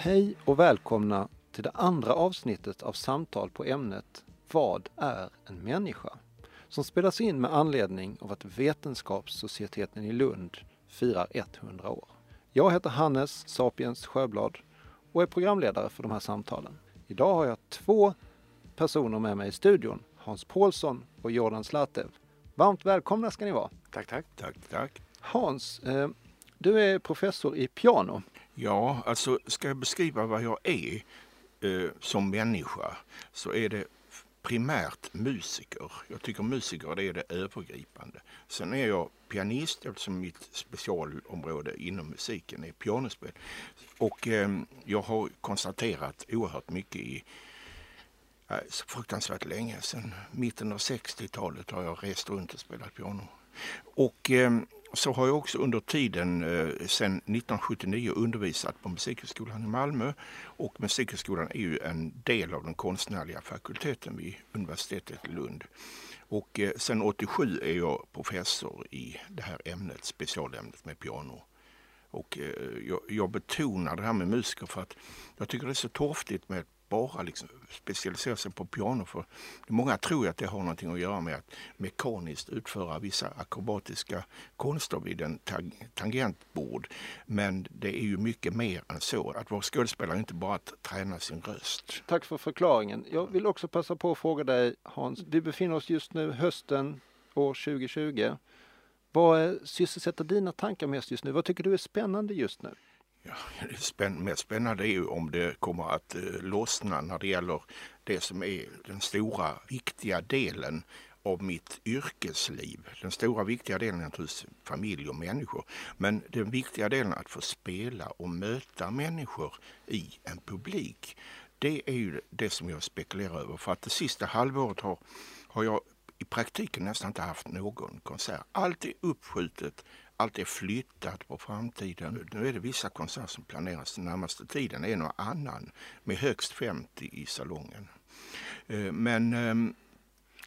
Hej och välkomna till det andra avsnittet av samtal på ämnet Vad är en människa? Som spelas in med anledning av att Vetenskapssocieteten i Lund firar 100 år. Jag heter Hannes Sapiens Sjöblad och är programledare för de här samtalen. Idag har jag två personer med mig i studion, Hans Paulsson och Jordan Slatev. Varmt välkomna ska ni vara. Tack, tack. Tack, tack. Hans, eh, du är professor i piano. Ja, alltså ska jag beskriva vad jag är eh, som människa så är det primärt musiker. Jag tycker musiker det är det övergripande. Sen är jag pianist eftersom mitt specialområde inom musiken är pianospel. Och eh, jag har konstaterat oerhört mycket i eh, så fruktansvärt länge. Sen mitten av 60-talet har jag rest runt och spelat piano. Och eh, så har jag också under tiden eh, sedan 1979 undervisat på Musikhögskolan i Malmö. Och Musikhögskolan är ju en del av den konstnärliga fakulteten vid universitetet i Lund. Och eh, sedan 87 är jag professor i det här ämnet, specialämnet med piano. Och eh, jag, jag betonar det här med musiker för att jag tycker det är så torftigt med bara liksom specialisera sig på piano. För många tror ju att det har någonting att göra med att mekaniskt utföra vissa akrobatiska konster vid en tang tangentbord. Men det är ju mycket mer än så. Att vara skådespelare är inte bara att träna sin röst. Tack för förklaringen. Jag vill också passa på att fråga dig Hans. Vi befinner oss just nu hösten år 2020. Vad sysselsätter dina tankar mest just nu? Vad tycker du är spännande just nu? Ja, det spänn mest spännande är ju om det kommer att eh, lossna när det gäller det som är den stora viktiga delen av mitt yrkesliv. Den stora viktiga delen är naturligtvis familj och människor. Men den viktiga delen att få spela och möta människor i en publik. Det är ju det som jag spekulerar över. För att det sista halvåret har, har jag i praktiken nästan inte haft någon konsert. Allt är uppskjutet, allt är flyttat på framtiden. Nu är det vissa konserter som planeras den närmaste tiden, en och annan med högst 50 i salongen. Eh, men ehm,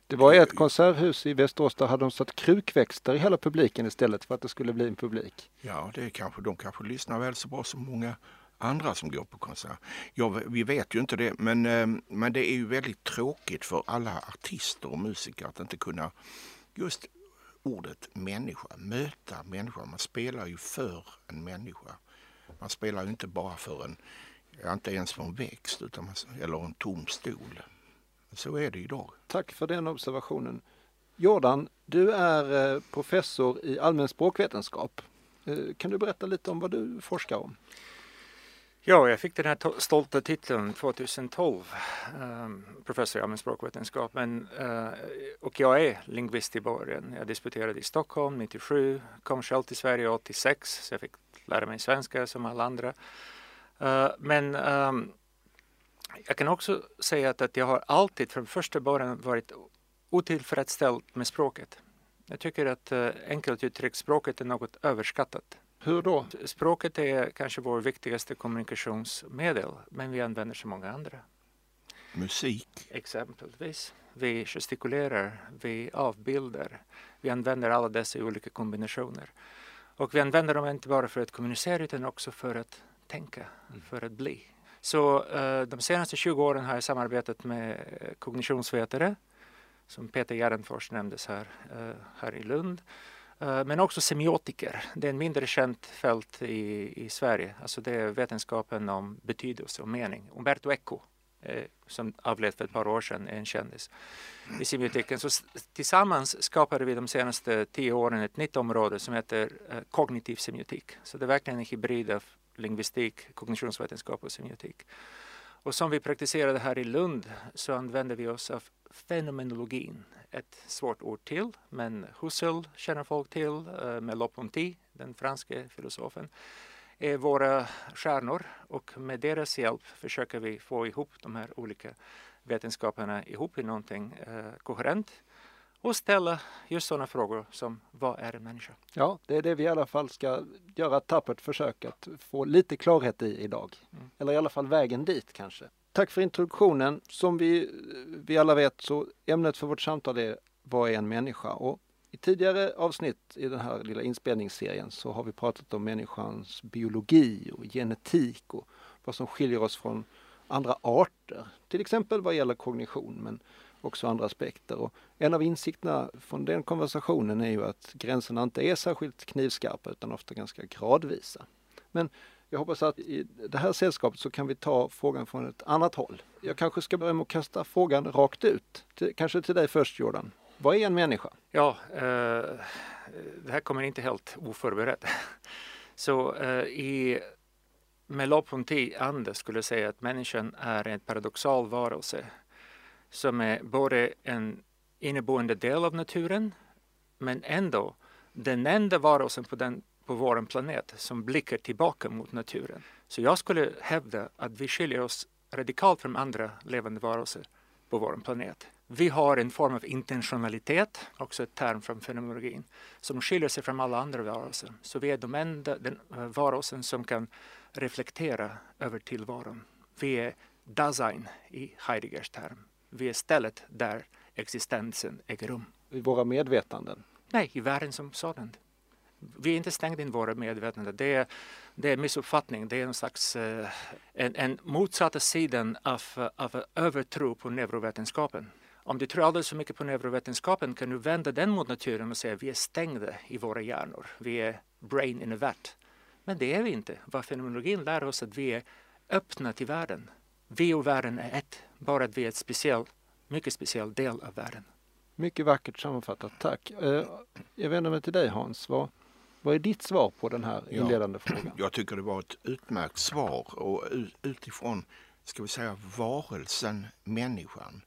det var ett konserthus i Västerås där hade de satt krukväxter i hela publiken istället för att det skulle bli en publik. Ja, det är kanske, de kanske lyssnar väl så bra som många andra som går på konsert. Ja, vi vet ju inte det, men, ehm, men det är ju väldigt tråkigt för alla artister och musiker att inte kunna just ordet människa, möta människa. Man spelar ju för en människa. Man spelar ju inte bara för en, inte ens för en växt utan man, eller en tom stol. Så är det idag. Tack för den observationen. Jordan, du är eh, professor i allmän språkvetenskap. Eh, kan du berätta lite om vad du forskar om? Ja, jag fick den här stolta titeln 2012, um, ehm, professor i allmän språkvetenskap. Men, uh, och jag är lingvist i början. Jag disputerade i Stockholm 97, kom själv till Sverige 86, så jag fick lära mig svenska som alla andra. Uh, men um, jag kan också säga att, att jag har alltid från första början varit otillfredsställd med språket. Jag tycker att uh, enkelt uttryckt språket är något överskattat. Hur då? Språket är kanske vår viktigaste kommunikationsmedel, men vi använder så många andra. Musik? Exempelvis. Vi gestikulerar, vi avbildar. Vi använder alla dessa olika kombinationer. Och vi använder dem inte bara för att kommunicera utan också för att tänka, mm. för att bli. Så uh, de senaste 20 åren har jag samarbetat med kognitionsvetare som Peter Järnfors nämndes här, uh, här i Lund Eh, Eh, men också semiotiker. Det är en mindre känt fält i, i Sverige. Alltså det är vetenskapen om betydelse och mening. Umberto Eco, eh, som avled för ett par år sedan, är en kändis i semiotiken. Så tillsammans skapade vi de senaste tio åren ett nytt område som heter eh, kognitiv semiotik. Så det är verkligen en hybrid av lingvistik, kognitionsvetenskap och semiotik. Och som vi praktiserade här i Lund så använder vi oss av fenomenologin. Ett svårt ord till, men Husserl känner folk till, eh, med Loponti, den franske filosofen, är våra stjärnor. Och med deras hjälp försöker vi få ihop de här olika vetenskaperna ihop i någonting eh, koherent och ställa just sådana frågor som vad är en människa? Ja, det är det vi i alla fall ska göra ett tappert försök att få lite klarhet i idag. Mm. Eller i alla fall vägen dit kanske. Tack för introduktionen. Som vi, vi alla vet så ämnet för vårt samtal är Vad är en människa? Och I tidigare avsnitt i den här lilla inspelningsserien så har vi pratat om människans biologi och genetik och vad som skiljer oss från andra arter. Till exempel vad gäller kognition men också andra aspekter. Och en av insikterna från den konversationen är ju att gränserna inte är särskilt knivskarpa utan ofta ganska gradvisa. Men jag hoppas att i det här sällskapet så kan vi ta frågan från ett annat håll. Jag kanske ska börja med att kasta frågan rakt ut. Till, kanske till dig först Jordan. Vad är en människa? Ja, eh, det här kommer inte helt oförberett. Så eh, i Merleau-Ponty ande skulle jag säga att människan är en paradoxal varelse som är både en inneboende del av naturen men ändå den enda varelsen på, den, på vår planet som blickar tillbaka mot naturen. Så jag skulle hävda att vi skiljer oss radikalt från andra levande varelser på vår planet. Vi har en form av intentionalitet, också ett term från fenomenologin, som skiljer sig från alla andra varelser. Så vi är de enda den, eh, varelsen som kan reflektera över tillvaron. Vi är Dasein i Heideggers term. Vi är stället där existensen äger rum. I våra medvetanden? Nej, i världen som sådan. Vi är inte stängda i våra medvetanden. Det är, det är missuppfattning. Det är en slags uh, en, en motsatta sidan av, av övertro på neurovetenskapen. Om du tror alldeles för mycket på neurovetenskapen kan du vända den mot naturen och säga vi är stängda i våra hjärnor. Vi är brain in a vat. Men det är vi inte. Vad fenomenologin lär oss att vi är öppna till världen. Vi och världen är ett, bara att vi är ett speciell, mycket speciell del av världen. Mycket vackert sammanfattat, tack. Eh, jag vänder mig till dig Hans. Vad, vad är ditt svar på den här inledande ja, frågan? Jag tycker det var ett utmärkt svar och utifrån, ska vi säga, varelsen människan.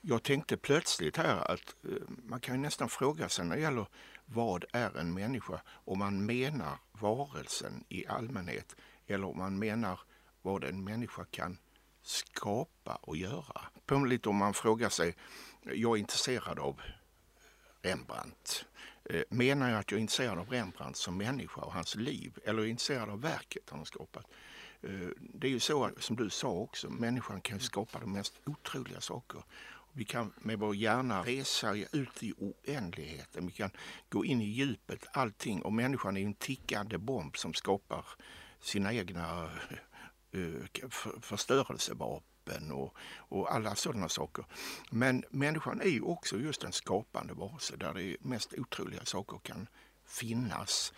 Jag tänkte plötsligt här att eh, man kan nästan fråga sig när det gäller vad är en människa om man menar varelsen i allmänhet eller om man menar vad en människa kan skapa och göra. På lite om man frågar sig, jag är intresserad av Rembrandt. Eh, menar jag att jag är intresserad av Rembrandt som människa och hans liv eller är intresserad av verket han har skapat? Eh, det är ju så som du sa också, människan kan skapa de mest otroliga saker. Vi kan med vår hjärna resa ut i oändligheten. Vi kan gå in i djupet, allting. Och människan är en tickande bomb som skapar sina egna förstörelsevapen och, och alla sådana saker. Men människan är ju också just en skapande varelse där det mest otroliga saker kan finnas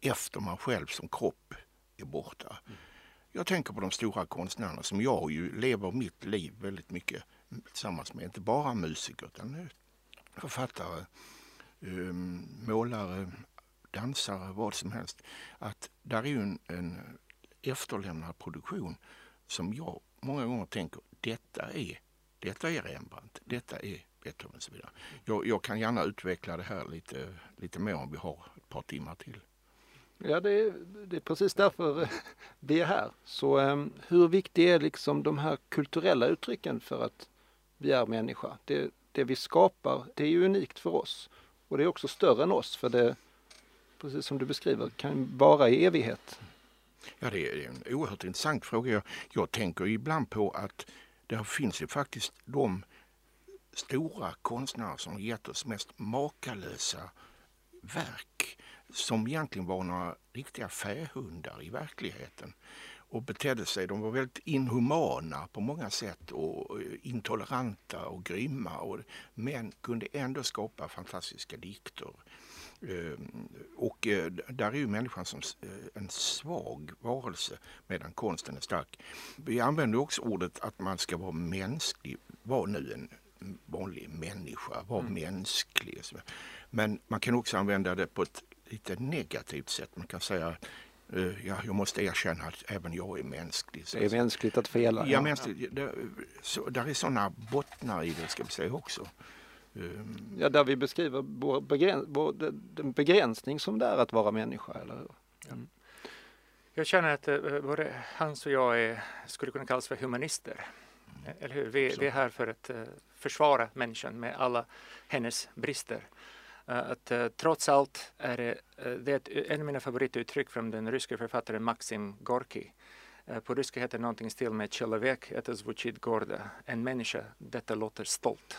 efter man själv som kropp är borta. Mm. Jag tänker på de stora konstnärerna som jag ju lever mitt liv väldigt mycket tillsammans med inte bara musiker utan författare, ehm, målare, dansare, vad som helst. Att där är ju en, en efterlämnad produktion som jag många gånger tänker, detta är, detta är Rembrandt, detta är Beethoven och så vidare. Jag, jag, kan gärna utveckla det här lite, lite mer om vi har ett par timmar till. Ja, det är, det är precis därför vi är här. Så um, hur viktig är liksom de här kulturella uttrycken för att vi är människa. Det, det vi skapar, det är ju unikt för oss. Och det är också större än oss för det, precis som du beskriver, kan vara i evighet. Ja, det är en oerhört intressant fråga. Jag, jag tänker ibland på att det finns ju faktiskt de stora konstnärer som gett oss mest makalösa verk som egentligen var några riktiga fähundar i verkligheten och betedde sig. De var väldigt inhumana på många sätt och eh, intoleranta och grymma och, men kunde ändå skapa fantastiska dikter. Ehm, och eh, där är ju människan som eh, en svag varelse medan konsten är stark. Vi använder också ordet att man ska vara mänsklig. Var nu en vanlig människa, var mm. mänsklig. Men man kan också använda det på ett lite negativt sätt. Man kan säga ja, jag måste erkänna att även jag är mänsklig. det är mänskligt att fela. Ja, mänskligt. Det, så, där är sådana bottnar i det ska vi säga också. Um, ja, där vi beskriver vår begräns vår, den begränsning som det är att vara människa, eller hur? Mm. Jag känner att uh, både Hans och jag är, skulle kunna kallas för humanister. Mm. Eller hur? Vi, vi, är här för att uh, försvara människan med alla hennes brister. Eh, att uh, trots allt är det, uh, det är ett, en av mina favorituttryck från den ryska författaren Maxim Gorki. Uh, på ryska heter det någonting stil med человек, это звучит гордо. En människa, detta låter stolt.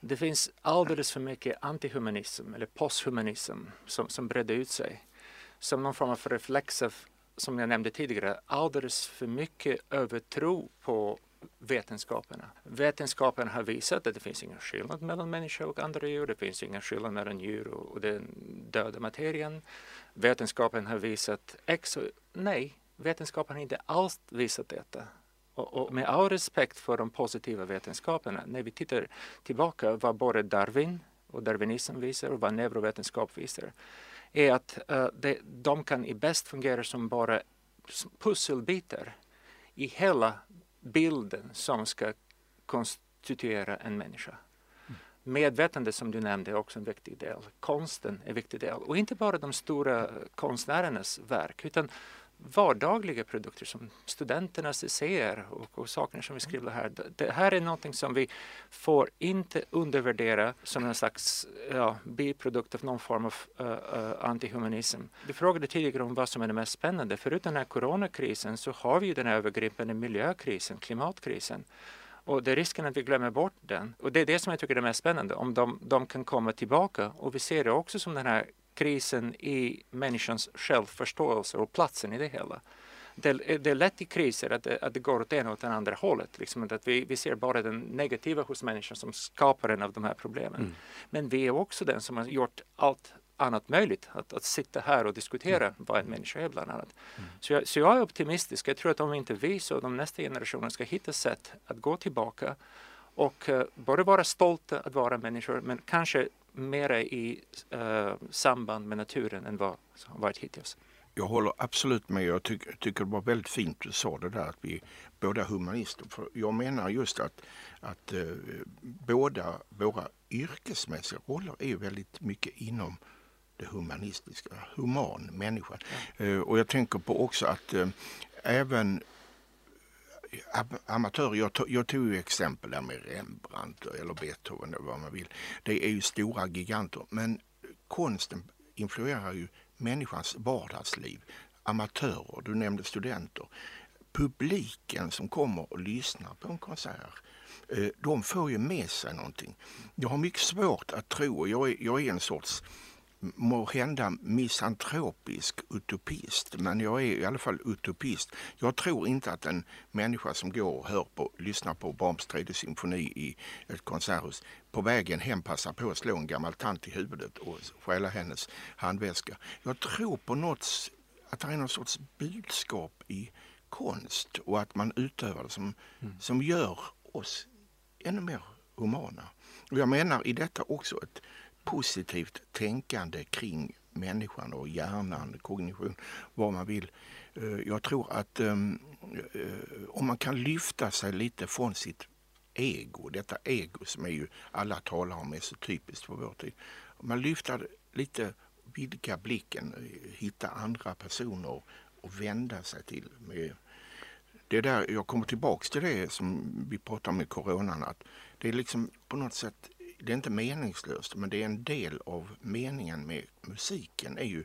Det finns alldeles för mycket antihumanism eller posthumanism som, som bredde ut sig. Som någon form av reflex av, som jag nämnde tidigare, alldeles för mycket övertro på vetenskaperna. Vetenskapen har visat att det finns ingen skillnad mellan människa och andra djur. Det finns ingen skillnad mellan djur och den döda materien. Vetenskapen har visat X och nej, vetenskapen har inte alls visat detta. Och, och, med all respekt för de positiva vetenskaperna, när vi tittar tillbaka vad både Darwin och darwinism visar och vad neurovetenskap visar, är att uh, det, de kan i bäst fungera som bara pusselbitar i hela bilden som ska konstituera en människa. Medvetande som du nämnde är också en viktig del. Konsten är en viktig del. Och inte bara de stora konstnärernas verk utan vardagliga produkter som studenternas essäer och, och saker som vi skriver här. Det här är någonting som vi får inte undervärdera som en slags ja, biprodukt av någon form av uh, uh, antihumanism. Du frågade tidigare om vad som är det mest spännande. Förutom den här coronakrisen så har vi ju den här övergripande miljökrisen, klimatkrisen. Och det är risken att vi glömmer bort den. Och det är det som jag tycker är det mest spännande, om de, de kan komma tillbaka. Och vi ser det också som den här krisen i människans självförståelse och platsen i det hela. Det, det är lätt i kriser att det, att det går åt ena och åt andra hållet. Liksom att vi, vi ser bara den negativa hos människan som skaparen av de här problemen. Mm. Men vi är också den som har gjort allt annat möjligt. Att, att sitta här och diskutera mm. vad en människa är bland annat. Mm. Så, jag, så jag är optimistisk. Jag tror att om inte vi så de nästa generationer ska hitta sätt att gå tillbaka och uh, både vara stolta att vara människor men kanske mera i uh, samband med naturen än vad som varit hittills. Jag håller absolut med. Jag tycker, tycker det var väldigt fint du sa det där att vi båda humanister. För jag menar just att, att uh, båda våra yrkesmässiga roller är väldigt mycket inom det humanistiska, human människa. Ja. Uh, och jag tänker på också att även amatörer, jag, tog, jag tog ju exempel där med Rembrandt eller Beethoven eller vad man vill. Det är ju stora giganter men konsten influerar ju människans vardagsliv. Amatörer, du nämnde studenter. Publiken som kommer och lyssnar på en konsert eh, de får ju med sig någonting. Jag har mycket svårt att tro, jag är, jag är en sorts må hända misantropisk utopist, men jag är i alla fall utopist. Jag tror inte att en människa som går och hör på, lyssnar på Brahms tredje symfoni i ett konserthus på vägen hem passar på att slå en gammal tant i huvudet och stjäla hennes handväska. Jag tror på något, att det är någon sorts budskap i konst och att man utövar det som, mm. som gör oss ännu mer humana. Och jag menar i detta också ett positivt tänkande kring människan och hjärnan, kognition, vad man vill. Eh, jag tror att ehm, eh, om man kan lyfta sig lite från sitt ego, detta ego som är ju alla talar om är så typiskt för vår tid. Om man lyfter lite, vidga blicken, eh, hitta andra personer och vända sig till. Med, det där, jag kommer tillbaks till det som vi pratade om med coronan, att det är liksom på något sätt det är inte meningslöst men det är en del av meningen med musiken är ju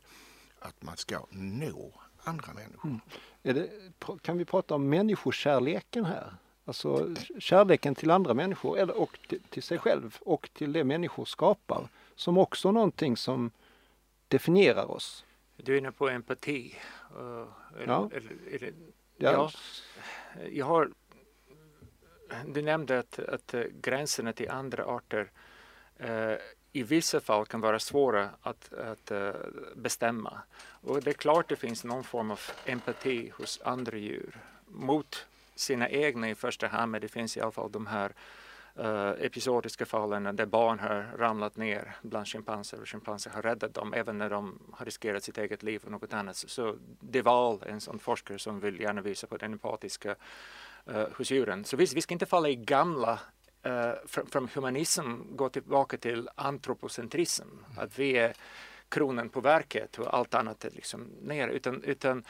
att man ska nå andra människor. Mm. Det, kan vi prata om människokärleken här? Alltså kärleken till andra människor eller, och till, till sig själv och till det människor skapar som också någonting som definierar oss. Du är inne på empati. Uh, ja. Eller, eller, ja. ja. Jag har du nämnde att, att eh, gränserna till andra arter eh, i vissa fall kan vara svåra att, att uh, bestämma. Och det är klart det finns någon form av empati hos andra djur mot sina egna i första hand, men det finns i alla fall de här uh, episodiska fallen där barn har ramlat ner bland schimpanser och schimpanser har räddat dem även när de har riskerat sitt eget liv och något annat. Så Deval, en sån forskare som vill gärna visa på den empatiska uh, hos djuren. Så visst, vi ska inte falla i gamla uh, från humanism gå tillbaka till antropocentrism, mm. att vi är kronan på verket och allt annat är liksom ner. Utan, utan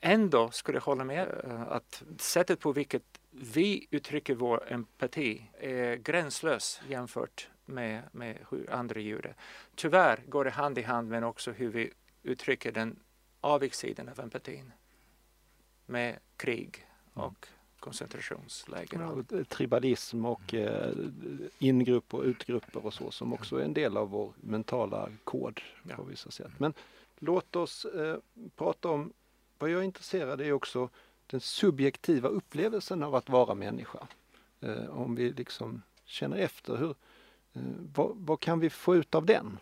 ändå skulle jag hålla med uh, att sättet på vilket vi uttrycker vår empati är gränslös jämfört med, med hur andra djur är. Tyvärr går det hand i hand med också hur vi uttrycker den avigsidan av empatin med krig mm. och koncentrationsläger. Ja, tribalism och eh, ingrupp och utgrupper och så som också är en del av vår mentala kod Ja. på vissa sätt. Men låt oss eh, prata om, vad jag är intresserad är också den subjektiva upplevelsen av att vara människa. Eh, om vi liksom känner efter, hur, eh, vad, vad kan vi få ut av den?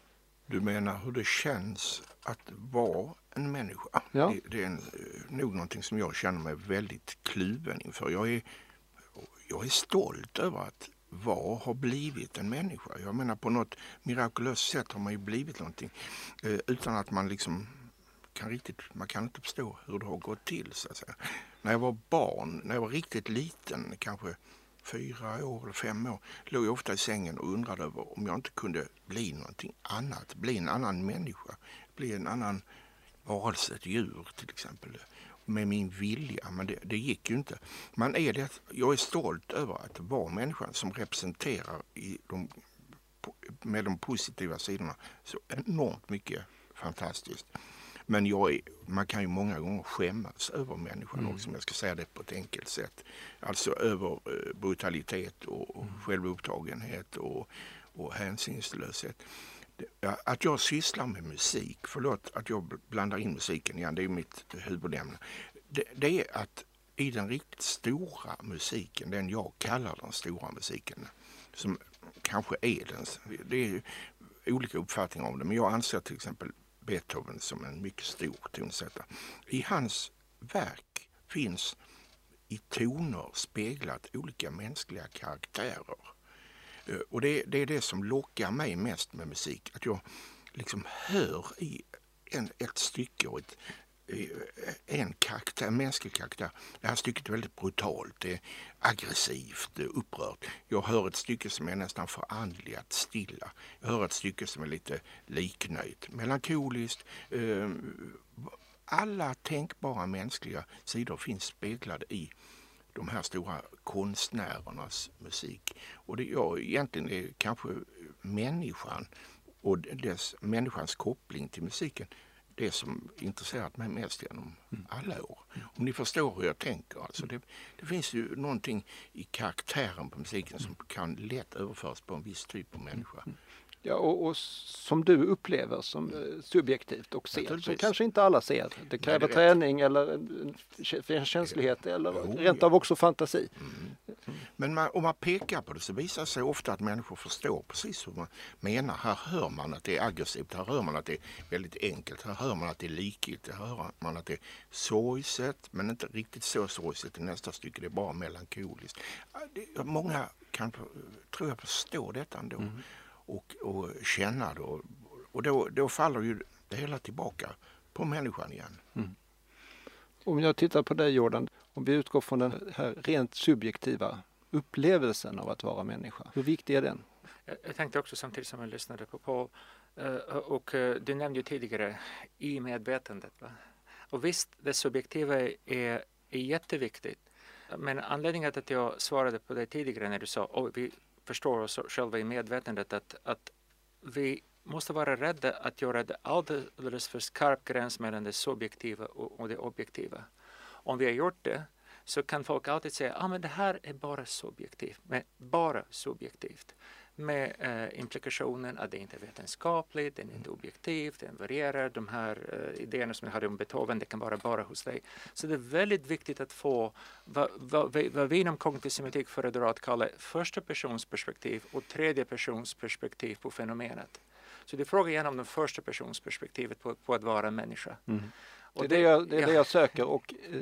Du menar hur det känns att vara en människa? Ja. Det, det är en, eh, nog någonting som jag känner mig väldigt kluven inför. Jag är, jag är stolt över att vara, har blivit en människa. Jag menar på något mirakulöst sätt har man ju blivit någonting eh, utan att man liksom kan riktigt, man kan inte förstå hur det har gått till så att säga. När jag var barn, när jag var riktigt liten, kanske fyra år eller fem år, låg jag ofta i sängen och undrade över om jag inte kunde bli någonting annat, bli en annan människa, bli en annan varelse, ett djur till exempel, med min vilja. Men det, det gick ju inte. Man är det, jag är stolt över att vara människan som representerar i de, med de positiva sidorna så enormt mycket fantastiskt. Men jag man kan ju många gånger skämmas över människan Mm. också, om jag ska säga det på ett enkelt sätt. Alltså över eh, brutalitet och och självupptagenhet och, och hänsynslöshet. Att jag sysslar med musik, förlåt att jag bl- blandar in musiken igen, det är mitt huvudämne. Det, det är att i den riktigt stora musiken, den jag kallar den stora musiken, som kanske är den, det är olika uppfattningar om det, men jag anser till exempel Beethoven som en mycket stor tonsättare. I hans verk finns i toner speglat olika mänskliga karaktärer. Eh, och det, det är det som lockar mig mest med musik. Att jag liksom hör i en, ett stycke och ett, Eh, en karaktär, en mänsklig karaktär. Det här stycket är väldigt brutalt, det är aggressivt, det är upprört. Jag hör ett stycke som är nästan förandligat, stilla. Jag hör ett stycke som är lite liknöjt, melankoliskt. Eh, alla tänkbara mänskliga sidor finns speglade i de här stora konstnärernas musik. Och det jag egentligen är kanske människan och dess, människans koppling till musiken det som intresserat mig mest genom alla år. Om ni förstår hur jag tänker. Alltså det, det finns ju någonting i karaktären på musiken som kan lätt överföras på en viss typ av människa. Ja, och, och som du upplever som eh, subjektivt och ser, som kanske inte alla ser. Det kräver det är rätt. träning eller en känslighet eller Jo, rent av också fantasi. Men man, om man pekar på det så visar det sig ofta att människor förstår precis hur man menar. Här hör man att det är aggressivt, här hör man att det är väldigt enkelt, här hör man att det är likgiltigt, här hör man att det är sorgset men inte riktigt så sorgset i nästa stycke, det är bara melankoliskt. Det- Många kan, tror jag, förstå detta ändå och, och känna det och, då, då faller ju det hela tillbaka på människan igen. Om jag tittar på dig Jordan, om vi utgår från den här rent subjektiva upplevelsen av att vara människa. Hur viktig är den? Jag, tänkte också samtidigt som jag lyssnade på Paul eh, och eh, du nämnde ju tidigare i medvetandet. Va? Och visst, det subjektiva är, är jätteviktigt. Men anledningen till att jag svarade på det tidigare när du sa att vi förstår oss själva i medvetandet att, att vi måste vara rädda att göra det alldeles för skarp gräns mellan det subjektiva och, och det objektiva. Om vi har gjort det så kan folk alltid säga att ah, men det här är bara subjektivt, men bara subjektivt med eh, implikationen att det inte är vetenskapligt, det är inte objektivt, det varierar. De här eh, idéerna som jag hade om Beethoven, det kan vara bara hos dig. Så det är väldigt viktigt att få vad, vad, vi- vad vi inom kognitiv semantik föredrar att kalla första persons perspektiv och tredje persons perspektiv på fenomenet. Så det är frågan igen om det första persons perspektivet på, på att vara människa. Det Och är det jag, det är det jag söker och eh,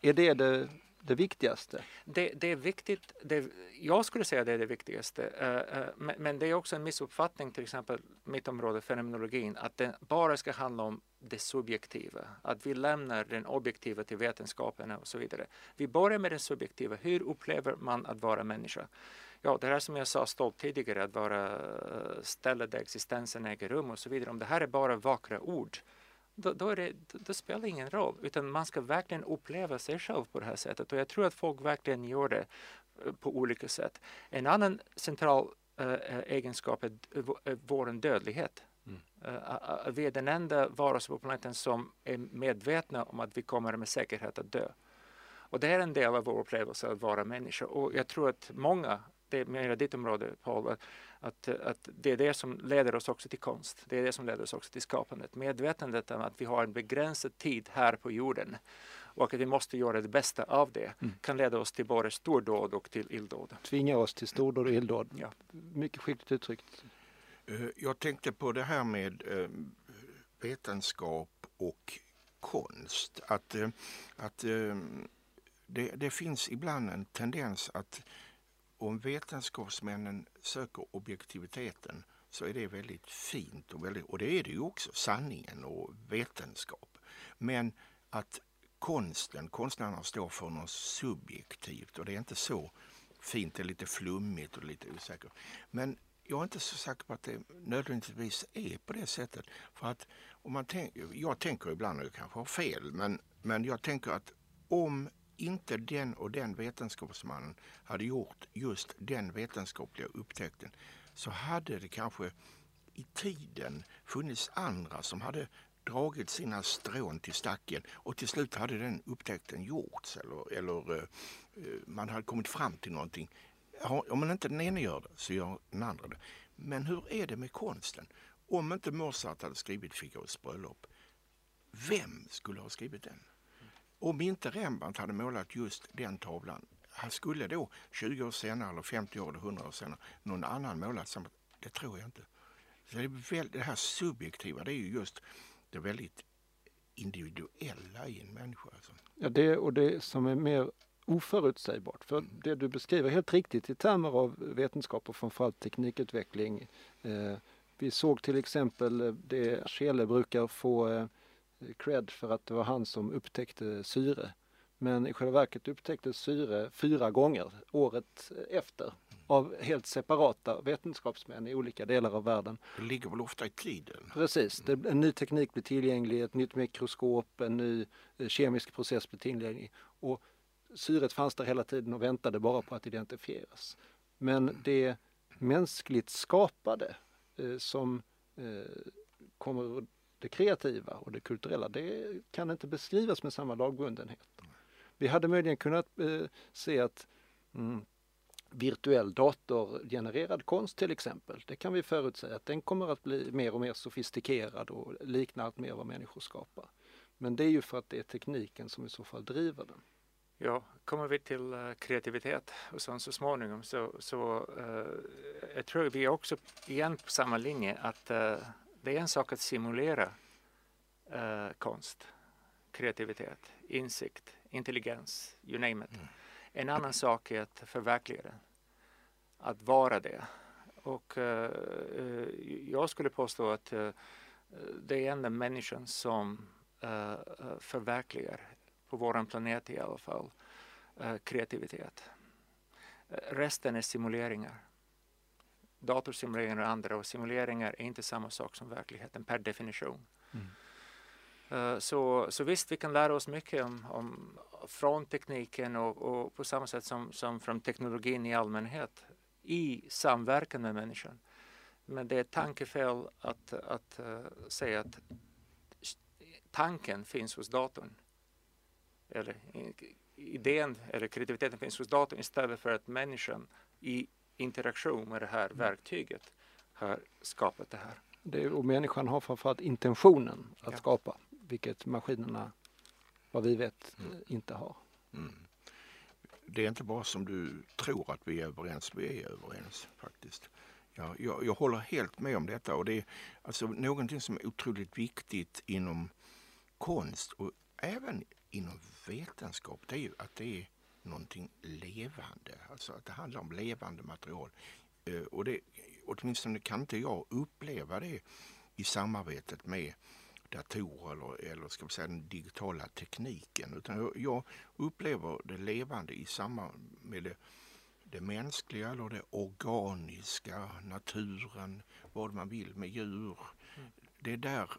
är det det, det viktigaste? Det, det är viktigt. Det, jag skulle säga det är det viktigaste. Eh, eh, men, men det är också en missuppfattning, till exempel mitt område, fenomenologin, att det bara ska handla om det subjektiva. Att vi lämnar den objektiva till vetenskapen och så vidare. Vi börjar med det subjektiva. Hur upplever man att vara människa? Ja, det här som jag sa stolt tidigare, att vara eh, ställe där existensen äger rum och så vidare. Om det här är bara vackra ord, då, då, det, då, spelar det ingen roll. Utan man ska verkligen uppleva sig själv på det här sättet. Och jag tror att folk verkligen gör det eh, på olika sätt. En annan central eh, egenskap är, vår dödlighet. Mm. A- vi är den enda varelse på planeten som är medvetna om att vi kommer med säkerhet att dö. Och det är en del av vår upplevelse att vara människa och jag tror att många, det är mer ditt område Paul, att, att, att, det är det som leder oss också till konst. Det är det som leder oss också till skapandet. Medvetandet om att vi har en begränsad tid här på jorden och att vi måste göra det bästa av det mm. kan leda oss till både stordåd och till illdåd. Tvinga oss till stordåd och illdåd. Ja. Mycket skickligt uttryckt. Eh, jag tänkte på det här med eh, vetenskap och konst. Att, eh, att det, det finns ibland en tendens att om vetenskapsmännen söker objektiviteten så är det väldigt fint och, väldigt, och det är det ju också, sanningen och vetenskap. Men att konsten, konstnärerna står för något subjektivt och det är inte så fint, det är lite flummigt och lite osäkert. Men jag är inte så säker på att det nödvändigtvis är på det sättet. För att om man tänk, jag tänker ibland, och jag kanske har fel, men, men jag tänker att om inte den och den vetenskapsmannen hade gjort just den vetenskapliga upptäckten så hade det kanske i tiden funnits andra som hade dragit sina strån till stacken och till slut hade den upptäckten gjorts eller, eller eh, eh, man hade kommit fram till någonting. Om man inte den ene gör det så gör den andra det. Men hur är det med konsten? Om inte Mozart hade skrivit Figaros bröllop, vem skulle ha skrivit den? Om inte Rembrandt hade målat just den tavlan, han skulle då 20 år senare, eller 50 år eller 100 år senare, någon annan målat samma? Det tror jag inte. Så det, är väl, det här subjektiva, det är ju just det väldigt individuella i en människa. Alltså. Ja, det och det som är mer oförutsägbart. För mm. det du beskriver helt riktigt i termer av vetenskap och framförallt teknikutveckling. Eh, vi såg till exempel det Scheele brukar få eh, cred för att det var han som upptäckte syre. Men i själva verket upptäcktes syre fyra gånger året efter av helt separata vetenskapsmän i olika delar av världen. Det ligger väl ofta i tiden? Precis, det, en ny teknik blir tillgänglig, ett nytt mikroskop, en ny eh, kemisk process blir tillgänglig. Och syret fanns där hela tiden och väntade bara på att identifieras. Men det mänskligt skapade eh, som eh, kommer det kreativa och det kulturella, det kan inte beskrivas med samma lagbundenhet. Vi hade möjligen kunnat eh, se att mm, virtuell datorgenererad konst till exempel, det kan vi förutsäga att den kommer att bli mer och mer sofistikerad och likna allt mer vad människor skapar. Men det är ju för att det är tekniken som i så fall driver den. Ja, kommer vi till eh, kreativitet och sen så småningom så, så uh, jag tror vi är också igen på samma linje att uh, det är en sak att simulera konst, kreativitet, insikt, intelligens, you name it. Mm. En annan sak är att förverkliga det, att vara det. Och jag skulle påstå att det är enda människan som förverkligar på vår planet i alla fall, eh, kreativitet. Eh, resten är simuleringar. Datorsimuleringar och andra och simuleringar är inte samma sak som verkligheten per definition. Mm. Uh, så, så visst, vi kan lära oss mycket om, om från tekniken och, och, på samma sätt som, som från teknologin i allmänhet i samverkan med människan. Men det är tankefel att, att uh, säga att tanken finns hos datorn eller idén eller kreativiteten finns hos datorn istället för att människan i interaktion med det här mm. verktyget har skapat det här. Det, och människan har framförallt intentionen att ja. skapa, vilket maskinerna, vad vi vet, mm. inte har. Mm. Det är inte bara som du tror att vi är överens, vi är överens faktiskt. Ja, jag, jag håller helt med om detta och det är alltså någonting som är otroligt viktigt inom konst och även inom vetenskap det är ju att det är någonting levande. Alltså att det handlar om levande material. Eh, och det, åtminstone kan inte jag uppleva det i samarbetet med datorer eller, eller ska vi säga den digitala tekniken. Utan jag upplever det levande i samband med det, det mänskliga eller det organiska, naturen, vad man vill med djur. Mm. Det är där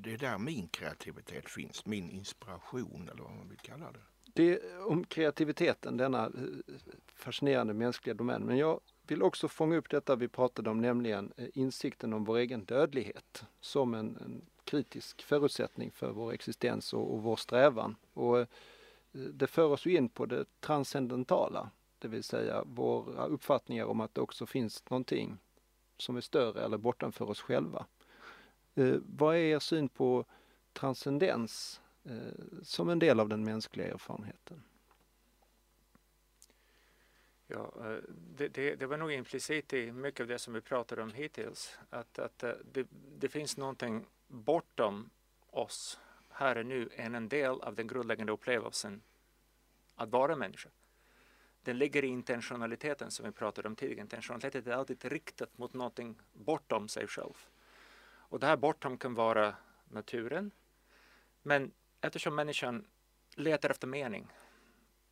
det är där min kreativitet finns, min inspiration eller vad man vill kalla det. Det om kreativiteten, denna eh, fascinerande mänskliga domän. Men jag vill också fånga upp detta vi pratade om, nämligen eh, insikten om vår egen dödlighet som en, en kritisk förutsättning för vår existens och, och vår strävan. Och eh, det för oss ju in på det transcendentala, det vill säga våra uppfattningar om att det också finns någonting som är större eller bortanför oss själva. Eh, vad är er syn på transcendens Eh, som en del av den mänskliga erfarenheten? Ja, eh, det, det, det, var nog implicit i mycket av det som vi pratade om hittills. Att, att eh, det, det finns någonting bortom oss här och nu än en del av den grundläggande upplevelsen att vara människa. Den ligger i intentionaliteten som vi pratade om tidigare. Intentionaliteten är alltid riktat mot någonting bortom sig själv. Och det här bortom kan vara naturen. Men eftersom människan letar efter mening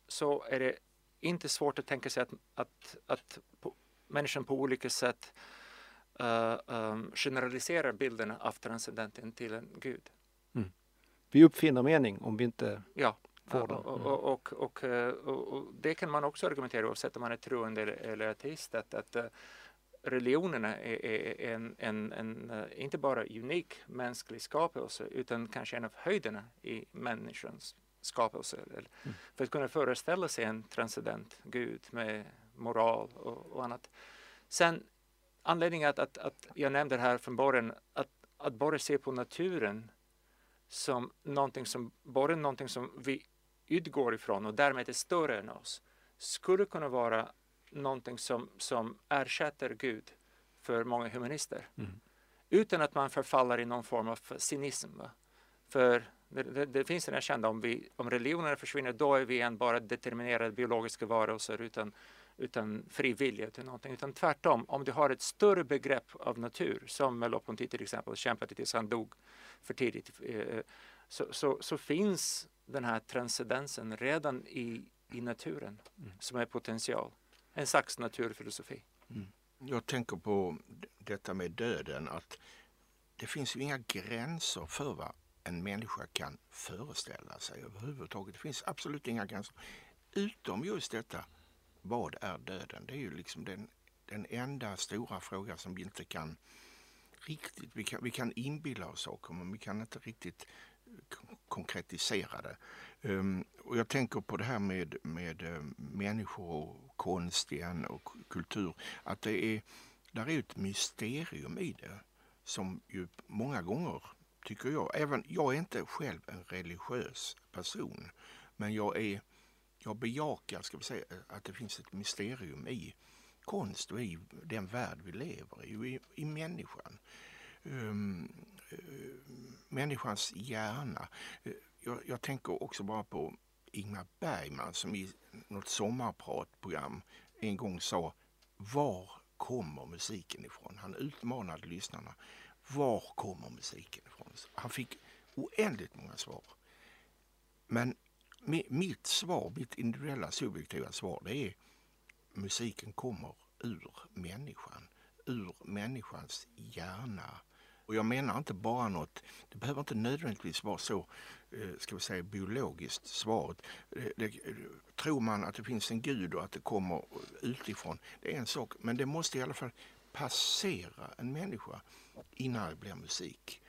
så är det inte svårt att tänka sig att, att, att på, människan på olika sätt uh, um, generaliserar bilderna av transcendenten till en gud. Mm. Vi uppfinner mening om vi inte ja. får den. Mm. Och, och, och, och, det kan man också argumentera oavsett om man är troende eller, eller ateist att, att uh, religionerna är, är en, en, en, uh, inte bara unik mänsklig skapelse utan kanske en av höjderna i människans skapelse. Mm. För att kunna föreställa sig en transcendent Gud med moral och, och annat. Sen anledningen att, att, att jag nämnde det här från början, att, att bara se på naturen som någonting som, bara någonting som vi utgår ifrån och därmed är större än oss, skulle kunna vara någonting som, som ersätter Gud för många humanister. Mm. Utan att man förfaller i någon form av cynism. Va? För det, det, det, finns den här kända, om, vi, om religionerna försvinner då är vi en bara determinerade biologiska varelser utan, utan fri vilja till någonting. Utan tvärtom, om du har ett större begrepp av natur, som Merleau-Ponty till exempel kämpade tills han dog för tidigt, eh, så, så, så, finns den här transcendensen redan i, i naturen mm. som är potential. En slags naturfilosofi. Mm. Jag tänker på detta med döden, att det finns ju inga gränser för vad en människa kan föreställa sig överhuvudtaget. Det finns absolut inga gränser. Utom just detta, vad är döden? Det är ju liksom den, den enda stora frågan som vi inte kan riktigt, vi kan, vi kan inbilla oss saker men vi kan inte riktigt konkretisera det. Um, och jag tänker på det här med, med eh, människor och konst igen och kultur. Att det är, där är ett mysterium i det som ju många gånger tycker jag. Även, jag är inte själv en religiös person, men jag, är, jag bejakar ska vi säga, att det finns ett mysterium i konst och i den värld vi lever i, i, i människan. Um, uh, människans hjärna. Uh, jag, jag, tänker också bara på Ingmar Bergman som i något sommarpratprogram en gång sa Var kommer musiken ifrån? Han utmanade lyssnarna. Var kommer musiken ifrån? Han fick oändligt många svar. Men mitt svar, mitt individuella subjektiva svar, det är musiken kommer ur människan, ur människans hjärna. Och jag menar inte bara något, det behöver inte nödvändigtvis vara så, eh, ska vi säga biologiskt svaret. Eh, det, tror man att det finns en gud och att det kommer utifrån, det är en sak, men det måste i alla fall passera en människa innan det blir musik.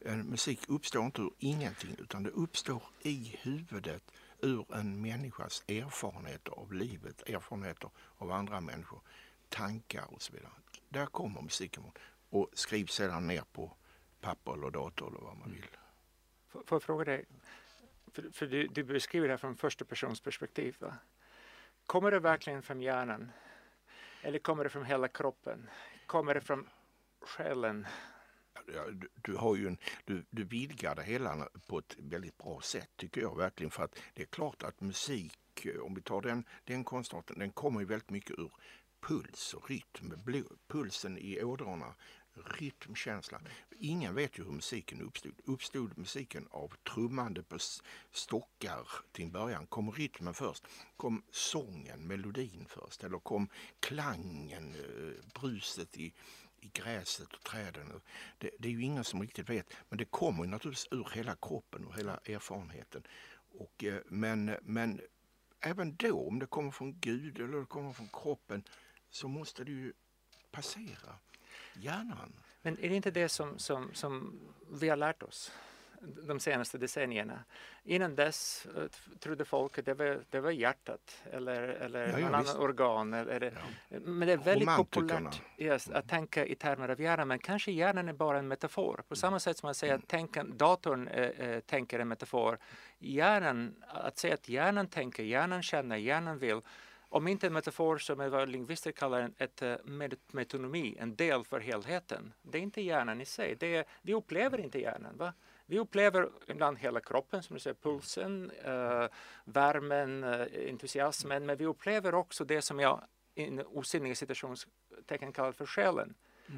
En musik uppstår inte ur ingenting utan det uppstår i huvudet ur en människas erfarenheter av livet, erfarenheter av andra människor, tankar och så vidare. Där kommer musiken och skrivs sedan ner på papper eller dator eller vad man vill. Får jag fråga dig, för, för du, du, beskriver det här från första persons perspektiv. Va? Kommer det verkligen från hjärnan? Eller kommer det från hela kroppen? Kommer det från själen? du, du, har ju en, du, du vidgar det hela på ett väldigt bra sätt tycker jag verkligen. För att det är klart att musik, om vi tar den, den konstarten, den kommer ju väldigt mycket ur puls och rytm. Pulsen i ådrorna, rytmkänsla. Ingen vet ju hur musiken uppstod. Uppstod musiken av trummande på stockar till en början? Kom rytmen först? Kom sången, melodin först? Eller kom klangen, eh, bruset i i gräset och träden. Det, det, är ju ingen som riktigt vet. Men det kommer naturligtvis ur hela kroppen och hela erfarenheten. Och, eh, men, men även då, om det kommer från Gud eller det kommer från kroppen, så måste det ju passera hjärnan. Men är det inte det som, som, som vi har lärt oss? de senaste decennierna. Innan dess uh, trodde folk att det var, det var hjärtat eller, eller Ja, ja, någon annan organ. Eller, Ja. Men det är väldigt populärt yes, att tänka i termer av hjärnan, men kanske hjärnan är bara en metafor. På samma sätt som man säger att tänka, datorn eh, eh, tänker en metafor. Hjärnan, att säga att hjärnan tänker, hjärnan känner, hjärnan vill. Om inte en metafor som är vad lingvister kallar en, ett eh, met- metonomi, en del för helheten. Det är inte hjärnan i sig. Det är, vi upplever inte hjärnan. Va? Vi upplever ibland hela kroppen, som du säger, pulsen, eh, värmen, eh, entusiasmen, men vi upplever också det som jag i en osinniga citationstecken kallar för själen.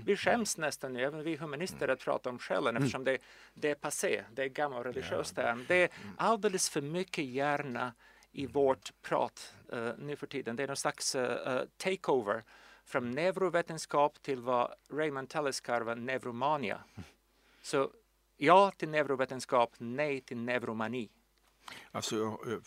Vi skäms nästan nu, även vi humanister, att prata om själen eftersom det, det är passé, det är gammal religiös term. Det är alldeles för mycket hjärna i vårt prat uh, nu för tiden. Det är någon slags uh, takeover från neurovetenskap till vad Raymond Tellis kallar neuromania. Så ja till neurovetenskap, nej till neuromani. Alltså jag,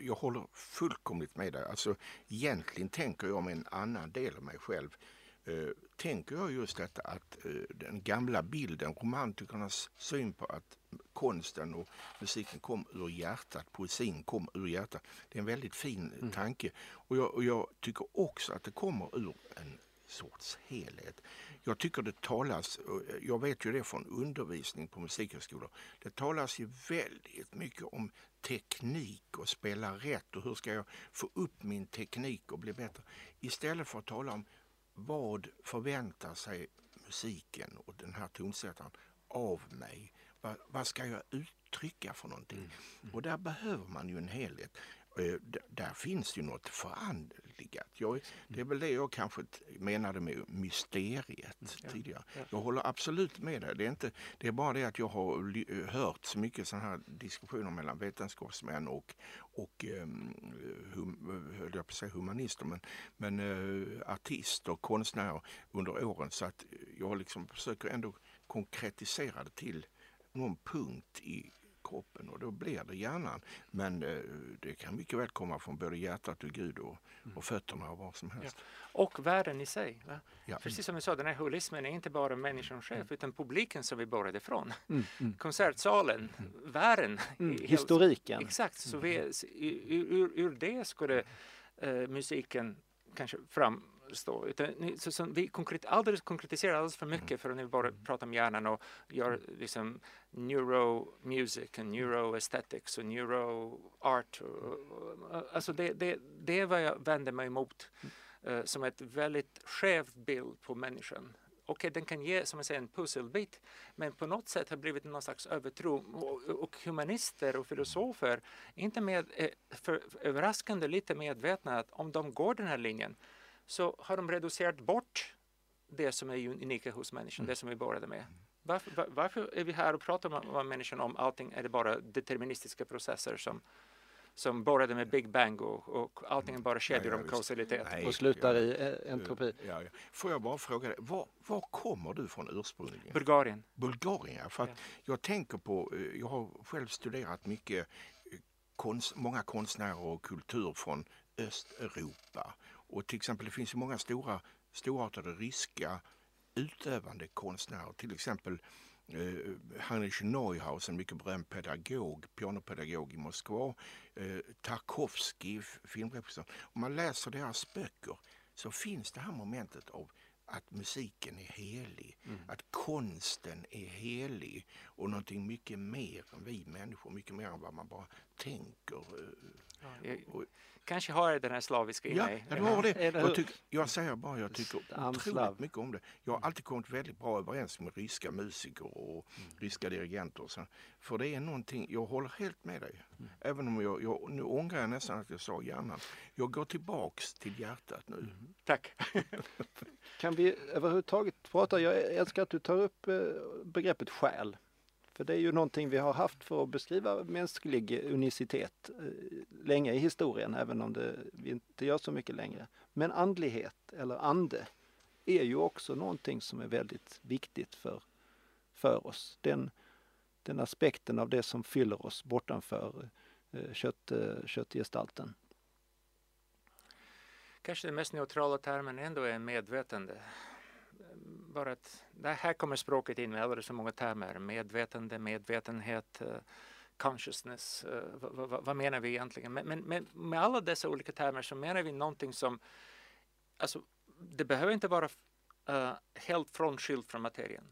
jag håller fullkomligt med dig. Alltså, egentligen tänker jag med en annan del av mig själv. Eh, tänker jag just detta att eh, den gamla bilden, romantikernas syn på att konsten och musiken kom ur hjärtat, poesin kom ur hjärtat. Det är en väldigt fin tanke. Och jag, och jag tycker också att det kommer ur en sorts helhet. Jag tycker det talas, jag vet ju det från undervisning på musikhögskolor, det talas ju väldigt mycket om teknik och spela rätt och hur ska jag få upp min teknik och bli bättre. Istället för att tala om vad förväntar sig musiken och den här tonsättaren av mig? Vad, vad ska jag uttrycka för någonting? Och där behöver man ju en helhet. Eh, Där finns ju något förandligat. Jag, det är väl det jag kanske menade med mysteriet tidigare. Jag håller absolut med dig. Det är, inte, det är bara det att jag har ly- hört så mycket sådana här diskussioner mellan vetenskapsmän och, och um, hum, höll jag på att säga humanister, men, men uh, artister, konstnärer under åren. Så att jag liksom försöker ändå konkretisera det till någon punkt i kroppen och då blir det hjärnan. Men eh, det kan mycket väl komma från både hjärtat och Gud och, och fötterna och vad som helst. Och världen i sig. Ja. Precis som vi sa, den här holismen är inte bara människan själv utan publiken som vi började ifrån. Mm, mm, Konsertsalen, världen. mm. hel- Historiken. Exakt, så vi, ur, ur, ur det skulle eh, musiken kanske framstå. Utan, ni- så, så vi konkret, alldeles konkretiserar alldeles för mycket för att nu bara prata om hjärnan och gör liksom neuromusic och neuroaesthetics och neuroart. Alltså det, det, det är vad jag vänder mig emot eh, som ett väldigt skev bild på människan. Okej, den kan ge som jag säger, en pusselbit, men på något sätt har det blivit någon slags övertro. Och, och humanister och filosofer inte med, eh, för, för överraskande lite medvetna att om de går den här linjen så har de reducerat bort det som är unika hos människan, det som vi började med. Varför, var, varför är vi här och pratar om, om människan om allting är det bara deterministiska processer som, som började med Big Bang och, och allting är bara kedjor Ja, ja, om kausalitet? Nej, Och slutar ja, i entropi. Ja, ja. Får jag bara fråga dig, var, var kommer du från ursprungligen? Bulgarien. Bulgarien, för att Ja. jag tänker på, eh, jag har själv studerat mycket eh, konst, många konstnärer och kultur från Östeuropa. Och till exempel det finns ju många stora, storartade ryska utövande konstnärer, till exempel eh, Heinrich Neuhaus, en mycket berömd pedagog, pianopedagog i Moskva, eh, Tarkovsky, filmregissör. Om man läser deras böcker så finns det här momentet av att musiken är helig, att konsten är helig och någonting mycket mer än vi människor, mycket mer än vad man bara tänker. eh, Jag, och- kanske har jag den här slaviska i Ja, mig. ja, du har det. Jag, tycker, jag säger bara jag tycker otroligt mycket om det. Jag har alltid kommit väldigt bra överens med ryska musiker och ryska dirigenter. och Så, för det är någonting, jag håller helt med dig. Även om jag, jag, nu ångrar jag nästan att jag sa hjärnan. Jag går tillbaks till hjärtat nu. Tack. Kan vi överhuvudtaget prata, jag älskar att du tar upp eh, begreppet själ. För det är ju någonting vi har haft för att beskriva mänsklig unicitet eh, länge i historien, även om det, vi inte gör så mycket längre. Men andlighet eller ande är ju också någonting som är väldigt viktigt för, för oss. Den, den aspekten av det som fyller oss bortanför eh, kött, eh, köttgestalten. Kanske den mest neutrala termen ändå är medvetande bara att det här kommer språket in med alldeles för många termer. Medvetande, medvetenhet, uh, consciousness. Eh, uh, vad, vad, vad, menar vi egentligen? Men, men, med alla dessa olika termer så menar vi någonting som, alltså det behöver inte vara uh, helt frånskilt från materien.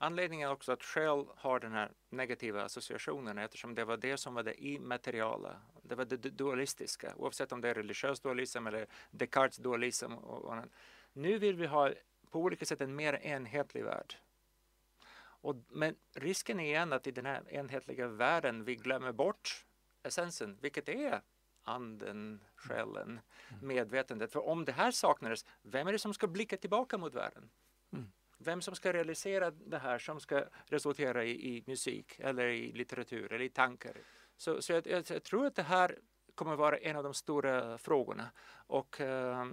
Anledningen är också att själ har den här negativa associationen eftersom det var det som var det immateriala. Det var det dualistiska, oavsett om det är religiös dualism eller Descartes dualism. Och, och, nu vill vi ha på olika sätt en mer enhetlig värld. Och, men risken är igen att i den här enhetliga världen vi glömmer bort essensen, vilket är anden, själen, mm. medvetandet. För om det här saknades, vem är det som ska blicka tillbaka mot världen? Mm. Vem som ska realisera det här som ska resultera i, i musik eller i litteratur eller i tankar. Så, så jag, jag, jag tror att det här kommer vara en av de stora frågorna. Och eh,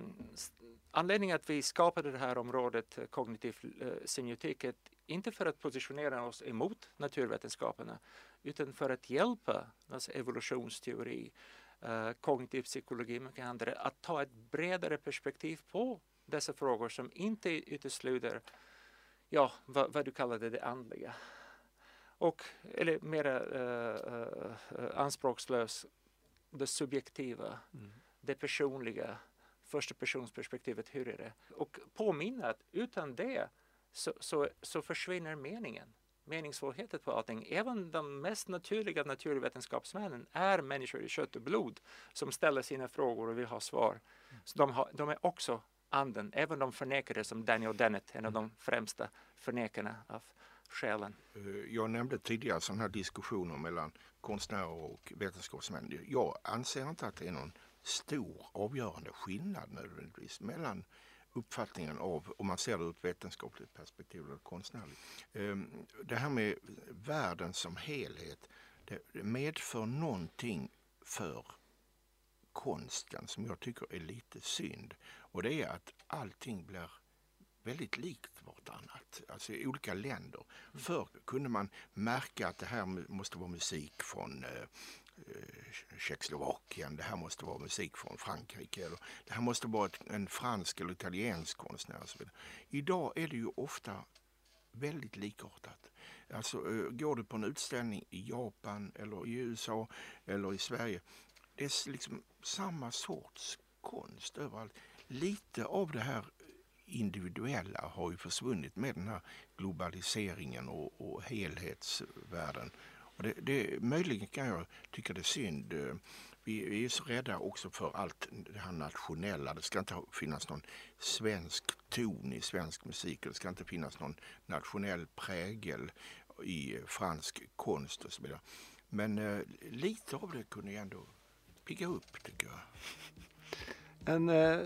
anledningen att vi skapade det här området eh, kognitiv eh, semiotik är inte för att positionera oss emot naturvetenskaperna utan för att hjälpa alltså evolutionsteori, eh, kognitiv psykologi och mycket andra att ta ett bredare perspektiv på dessa frågor som inte utesluter ja, vad, vad du kallade det andliga. Och, eller mera uh, anspråkslös, det subjektiva, mm. det personliga, första personsperspektivet, hur är det? Och påminna att utan det så, så, så försvinner meningen meningsfullheten på allting. Även de mest naturliga naturvetenskapsmännen är människor i kött och blod som ställer sina frågor och vill ha svar. Så de, har, de är också anden, även de förnekare som Daniel Dennett, en av de främsta förnekarna av själen. Eh, jag nämnde tidigare sådana här diskussioner mellan konstnärer och vetenskapsmän. Jag anser inte att det är någon stor avgörande skillnad nödvändigtvis mellan uppfattningen av, om man ser det ur ett vetenskapligt perspektiv eller konstnärligt. Ehm, det här med världen som helhet, det medför någonting för konsten som jag tycker är lite synd. Och det är att allting blir väldigt likt vartannat, alltså i olika länder. Förr kunde man märka att det här måste vara musik från eh, eh Tjeckoslovakien, det här måste vara musik från Frankrike, eller det här måste vara en fransk eller italiensk konstnär. Och så vidare. Idag är det ju ofta väldigt likartat. Alltså, eh, går du på en utställning i Japan eller i USA eller i Sverige det är liksom samma sorts konst överallt. Lite av det här individuella har ju försvunnit med den här globaliseringen och, och helhetsvärlden. Och det, det, möjligen kan jag tycka det är synd. Vi, vi, är så rädda också för allt det här nationella. Det ska inte finnas någon svensk ton i svensk musik. Det ska inte finnas någon nationell prägel i fransk konst och så vidare. Men eh, lite av det kunde jag ändå pigga upp tycker jag. En eh,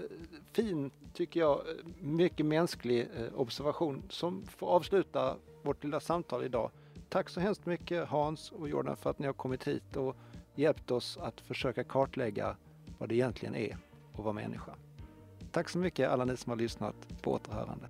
fin, tycker jag, mycket mänsklig eh, observation som får avsluta vårt lilla samtal idag. Tack så hemskt mycket Hans och Jordan för att ni har kommit hit och hjälpt oss att försöka kartlägga vad det egentligen är att vara människa. Tack så mycket alla ni som har lyssnat. På återhörande.